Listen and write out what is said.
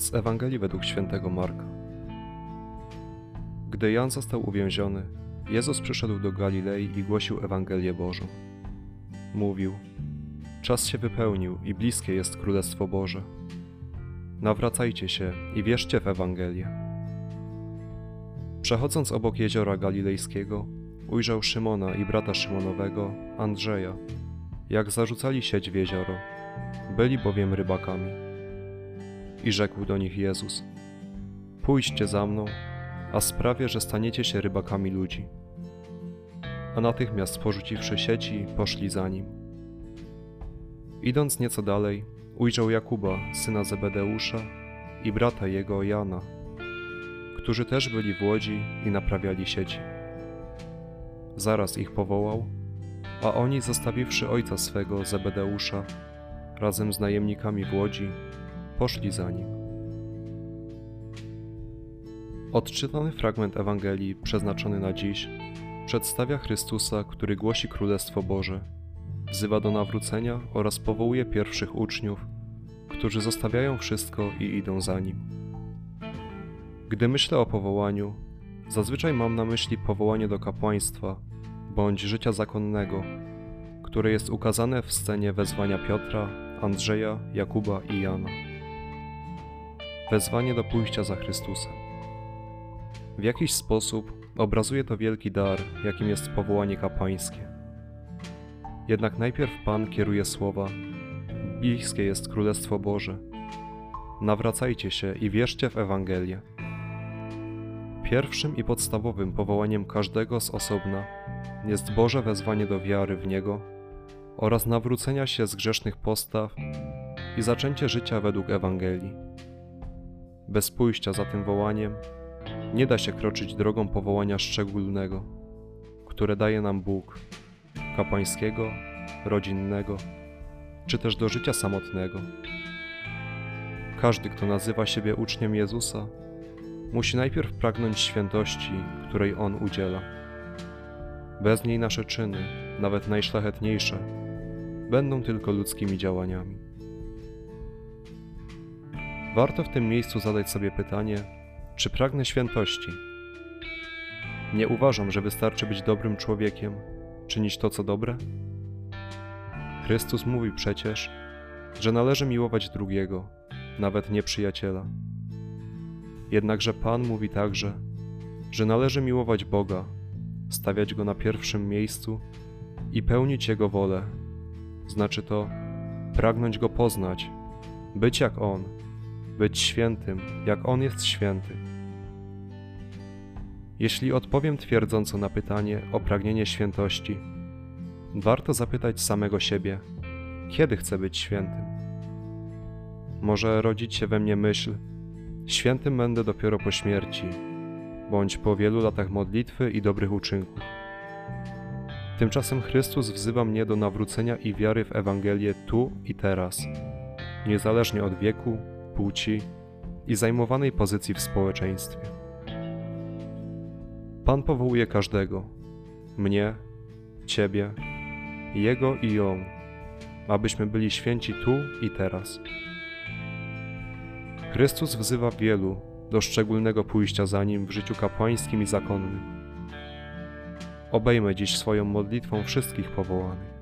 Z Ewangelii według świętego Marka. Gdy Jan został uwięziony, Jezus przyszedł do Galilei i głosił Ewangelię Bożą. Mówił: Czas się wypełnił i bliskie jest Królestwo Boże. Nawracajcie się i wierzcie w Ewangelię. Przechodząc obok jeziora galilejskiego, ujrzał Szymona i brata Szymonowego, Andrzeja, jak zarzucali sieć w jezioro. Byli bowiem rybakami. I rzekł do nich Jezus: Pójdźcie za mną, a sprawię, że staniecie się rybakami ludzi. A natychmiast porzuciwszy sieci, poszli za nim. Idąc nieco dalej, ujrzał Jakuba, syna Zebedeusza, i brata jego Jana, którzy też byli w łodzi i naprawiali sieci. Zaraz ich powołał, a oni, zostawiwszy ojca swego Zebedeusza, razem z najemnikami w łodzi, poszli za nim. Odczytany fragment Ewangelii przeznaczony na dziś przedstawia Chrystusa, który głosi Królestwo Boże, wzywa do nawrócenia oraz powołuje pierwszych uczniów, którzy zostawiają wszystko i idą za nim. Gdy myślę o powołaniu, zazwyczaj mam na myśli powołanie do kapłaństwa bądź życia zakonnego, które jest ukazane w scenie wezwania Piotra, Andrzeja, Jakuba i Jana. Wezwanie do pójścia za Chrystusem. W jakiś sposób obrazuje to wielki dar, jakim jest powołanie kapłańskie. Jednak najpierw Pan kieruje słowa: Bliskie jest Królestwo Boże. Nawracajcie się i wierzcie w Ewangelię. Pierwszym i podstawowym powołaniem każdego z osobna jest Boże wezwanie do wiary w Niego oraz nawrócenia się z grzesznych postaw i zaczęcie życia według Ewangelii. Bez pójścia za tym wołaniem nie da się kroczyć drogą powołania szczególnego, które daje nam Bóg, kapłańskiego, rodzinnego, czy też do życia samotnego. Każdy, kto nazywa siebie uczniem Jezusa, musi najpierw pragnąć świętości, której On udziela. Bez niej nasze czyny, nawet najszlachetniejsze, będą tylko ludzkimi działaniami. Warto w tym miejscu zadać sobie pytanie, czy pragnę świętości? Nie uważam, że wystarczy być dobrym człowiekiem, czynić to, co dobre. Chrystus mówi przecież, że należy miłować drugiego, nawet nieprzyjaciela. Jednakże Pan mówi także, że należy miłować Boga, stawiać Go na pierwszym miejscu i pełnić Jego wolę. Znaczy to pragnąć Go poznać, być jak On, być świętym, jak On jest święty. Jeśli odpowiem twierdząco na pytanie o pragnienie świętości, warto zapytać samego siebie, kiedy chcę być świętym. Może rodzić się we mnie myśl, świętym będę dopiero po śmierci, bądź po wielu latach modlitwy i dobrych uczynków. Tymczasem Chrystus wzywa mnie do nawrócenia i wiary w Ewangelię tu i teraz, niezależnie od wieku, płci i zajmowanej pozycji w społeczeństwie. Pan powołuje każdego mnie, Ciebie, Jego i ją, abyśmy byli święci tu i teraz. Chrystus wzywa wielu do szczególnego pójścia za Nim w życiu kapłańskim i zakonnym. Obejmę dziś swoją modlitwą wszystkich powołanych.